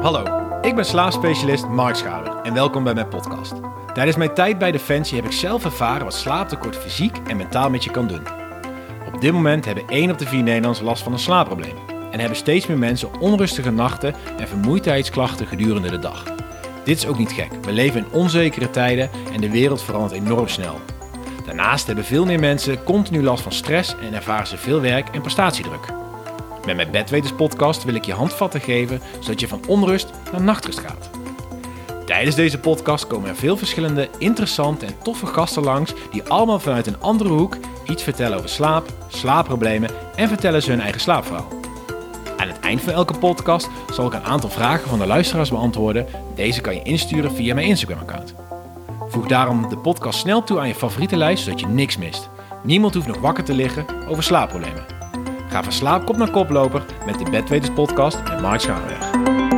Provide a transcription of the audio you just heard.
Hallo, ik ben slaapspecialist Mark Schouder en welkom bij mijn podcast. Tijdens mijn tijd bij Defensie heb ik zelf ervaren wat slaaptekort fysiek en mentaal met je kan doen. Op dit moment hebben 1 op de 4 Nederlanders last van een slaapprobleem en hebben steeds meer mensen onrustige nachten en vermoeidheidsklachten gedurende de dag. Dit is ook niet gek. We leven in onzekere tijden en de wereld verandert enorm snel. Daarnaast hebben veel meer mensen continu last van stress en ervaren ze veel werk en prestatiedruk. Met mijn Bedwetens podcast wil ik je handvatten geven zodat je van onrust naar nachtrust gaat. Tijdens deze podcast komen er veel verschillende interessante en toffe gasten langs die allemaal vanuit een andere hoek iets vertellen over slaap, slaapproblemen en vertellen ze hun eigen slaapverhaal. Aan het eind van elke podcast zal ik een aantal vragen van de luisteraars beantwoorden. Deze kan je insturen via mijn Instagram-account. Voeg daarom de podcast snel toe aan je favoriete lijst zodat je niks mist. Niemand hoeft nog wakker te liggen over slaapproblemen. Ga van slaapkop naar koploper met de Bedwetens podcast met Mark Schouwweg.